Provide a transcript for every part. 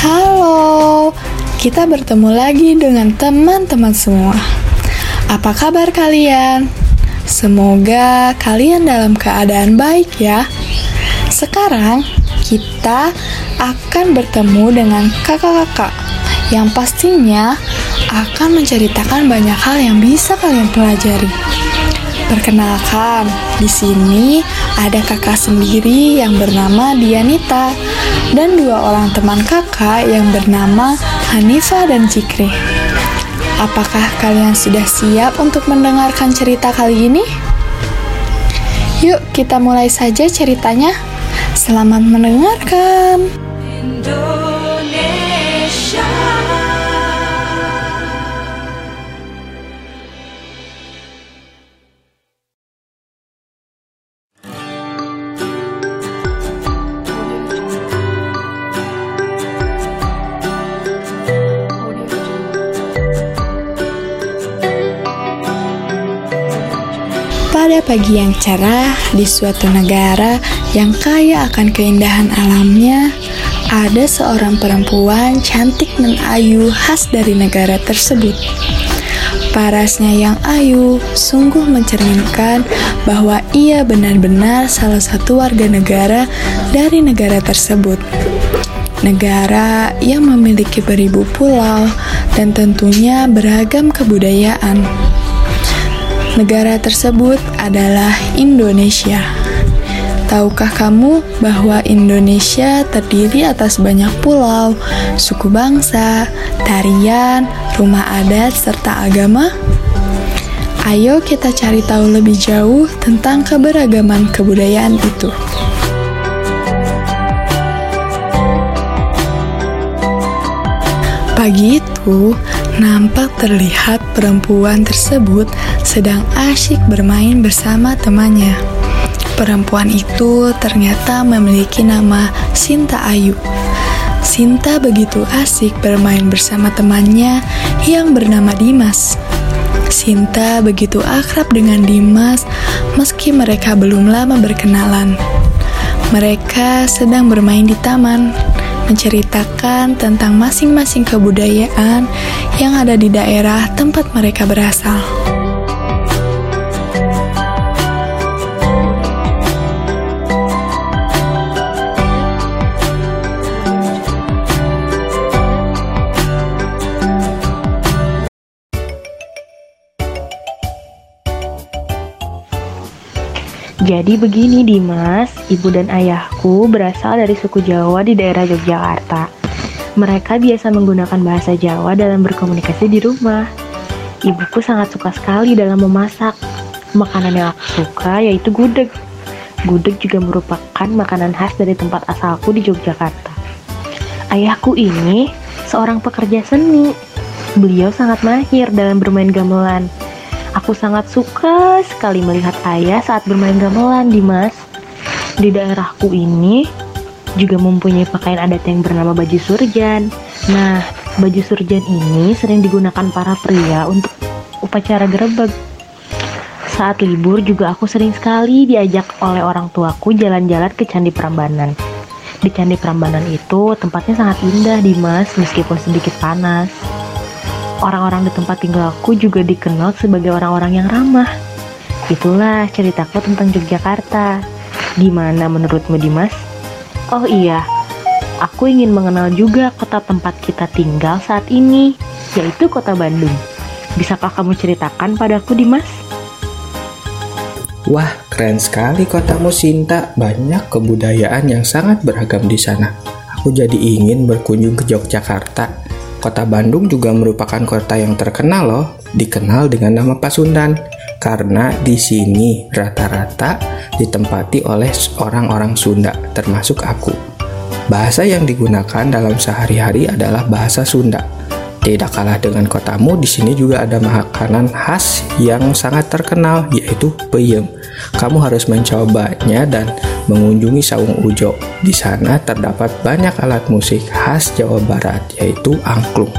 Halo, kita bertemu lagi dengan teman-teman semua. Apa kabar kalian? Semoga kalian dalam keadaan baik ya. Sekarang kita akan bertemu dengan kakak-kakak yang pastinya akan menceritakan banyak hal yang bisa kalian pelajari. Perkenalkan, di sini ada kakak sendiri yang bernama Dianita dan dua orang teman kakak yang bernama Hanifa dan Cikri. Apakah kalian sudah siap untuk mendengarkan cerita kali ini? Yuk, kita mulai saja ceritanya. Selamat mendengarkan. Pada pagi yang cerah di suatu negara yang kaya akan keindahan alamnya, ada seorang perempuan cantik dan ayu khas dari negara tersebut. Parasnya yang ayu sungguh mencerminkan bahwa ia benar-benar salah satu warga negara dari negara tersebut. Negara yang memiliki beribu pulau dan tentunya beragam kebudayaan. Negara tersebut adalah Indonesia. Tahukah kamu bahwa Indonesia terdiri atas banyak pulau, suku bangsa, tarian, rumah adat, serta agama? Ayo kita cari tahu lebih jauh tentang keberagaman kebudayaan itu. Pagi itu, nampak terlihat perempuan tersebut sedang asyik bermain bersama temannya. Perempuan itu ternyata memiliki nama Sinta Ayu. Sinta begitu asik bermain bersama temannya yang bernama Dimas. Sinta begitu akrab dengan Dimas meski mereka belum lama berkenalan. Mereka sedang bermain di taman menceritakan tentang masing-masing kebudayaan yang ada di daerah tempat mereka berasal. Jadi begini Dimas, ibu dan ayahku berasal dari suku Jawa di daerah Yogyakarta. Mereka biasa menggunakan bahasa Jawa dalam berkomunikasi di rumah. Ibuku sangat suka sekali dalam memasak. Makanan yang aku suka yaitu gudeg. Gudeg juga merupakan makanan khas dari tempat asalku di Yogyakarta. Ayahku ini seorang pekerja seni. Beliau sangat mahir dalam bermain gamelan. Aku sangat suka sekali melihat ayah saat bermain gamelan, Dimas. Di daerahku ini juga mempunyai pakaian adat yang bernama baju surjan. Nah, baju surjan ini sering digunakan para pria untuk upacara gerebek. Saat libur juga aku sering sekali diajak oleh orang tuaku jalan-jalan ke Candi Prambanan. Di Candi Prambanan itu tempatnya sangat indah, Dimas, meskipun sedikit panas. Orang-orang di tempat tinggalku juga dikenal sebagai orang-orang yang ramah. Itulah ceritaku tentang Yogyakarta. Gimana menurutmu Dimas? Oh iya, aku ingin mengenal juga kota tempat kita tinggal saat ini, yaitu kota Bandung. Bisakah kamu ceritakan padaku Dimas? Wah, keren sekali kotamu Sinta. Banyak kebudayaan yang sangat beragam di sana. Aku jadi ingin berkunjung ke Yogyakarta. Kota Bandung juga merupakan kota yang terkenal loh, dikenal dengan nama Pasundan karena di sini rata-rata ditempati oleh orang-orang Sunda, termasuk aku. Bahasa yang digunakan dalam sehari-hari adalah bahasa Sunda. Tidak kalah dengan kotamu, di sini juga ada makanan khas yang sangat terkenal, yaitu peyem. Kamu harus mencobanya dan mengunjungi Saung Ujo. Di sana terdapat banyak alat musik khas Jawa Barat, yaitu angklung.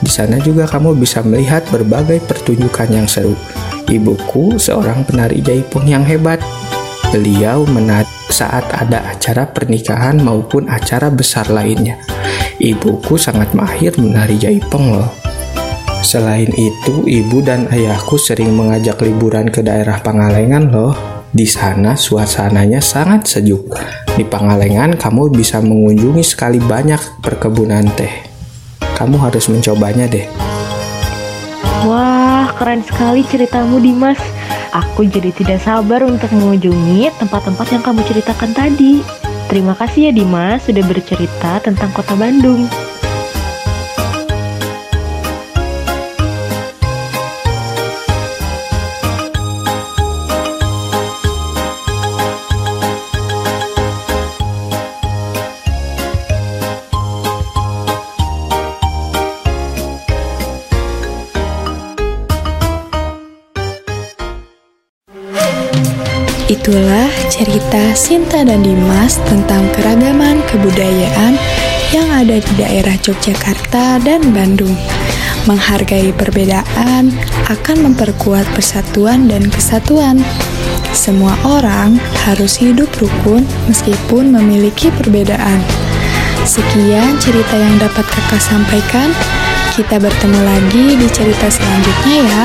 Di sana juga kamu bisa melihat berbagai pertunjukan yang seru. Ibuku seorang penari jaipong yang hebat. Beliau menari saat ada acara pernikahan maupun acara besar lainnya. Ibuku sangat mahir menari jaipong loh. Selain itu, ibu dan ayahku sering mengajak liburan ke daerah Pangalengan loh. Di sana suasananya sangat sejuk. Di Pangalengan kamu bisa mengunjungi sekali banyak perkebunan teh. Kamu harus mencobanya deh. Wah, keren sekali ceritamu Dimas. Aku jadi tidak sabar untuk mengunjungi tempat-tempat yang kamu ceritakan tadi. Terima kasih ya Dimas sudah bercerita tentang kota Bandung. Itulah cerita Sinta dan Dimas tentang keragaman kebudayaan yang ada di daerah Yogyakarta dan Bandung. Menghargai perbedaan akan memperkuat persatuan dan kesatuan. Semua orang harus hidup rukun meskipun memiliki perbedaan. Sekian cerita yang dapat kakak sampaikan. Kita bertemu lagi di cerita selanjutnya ya.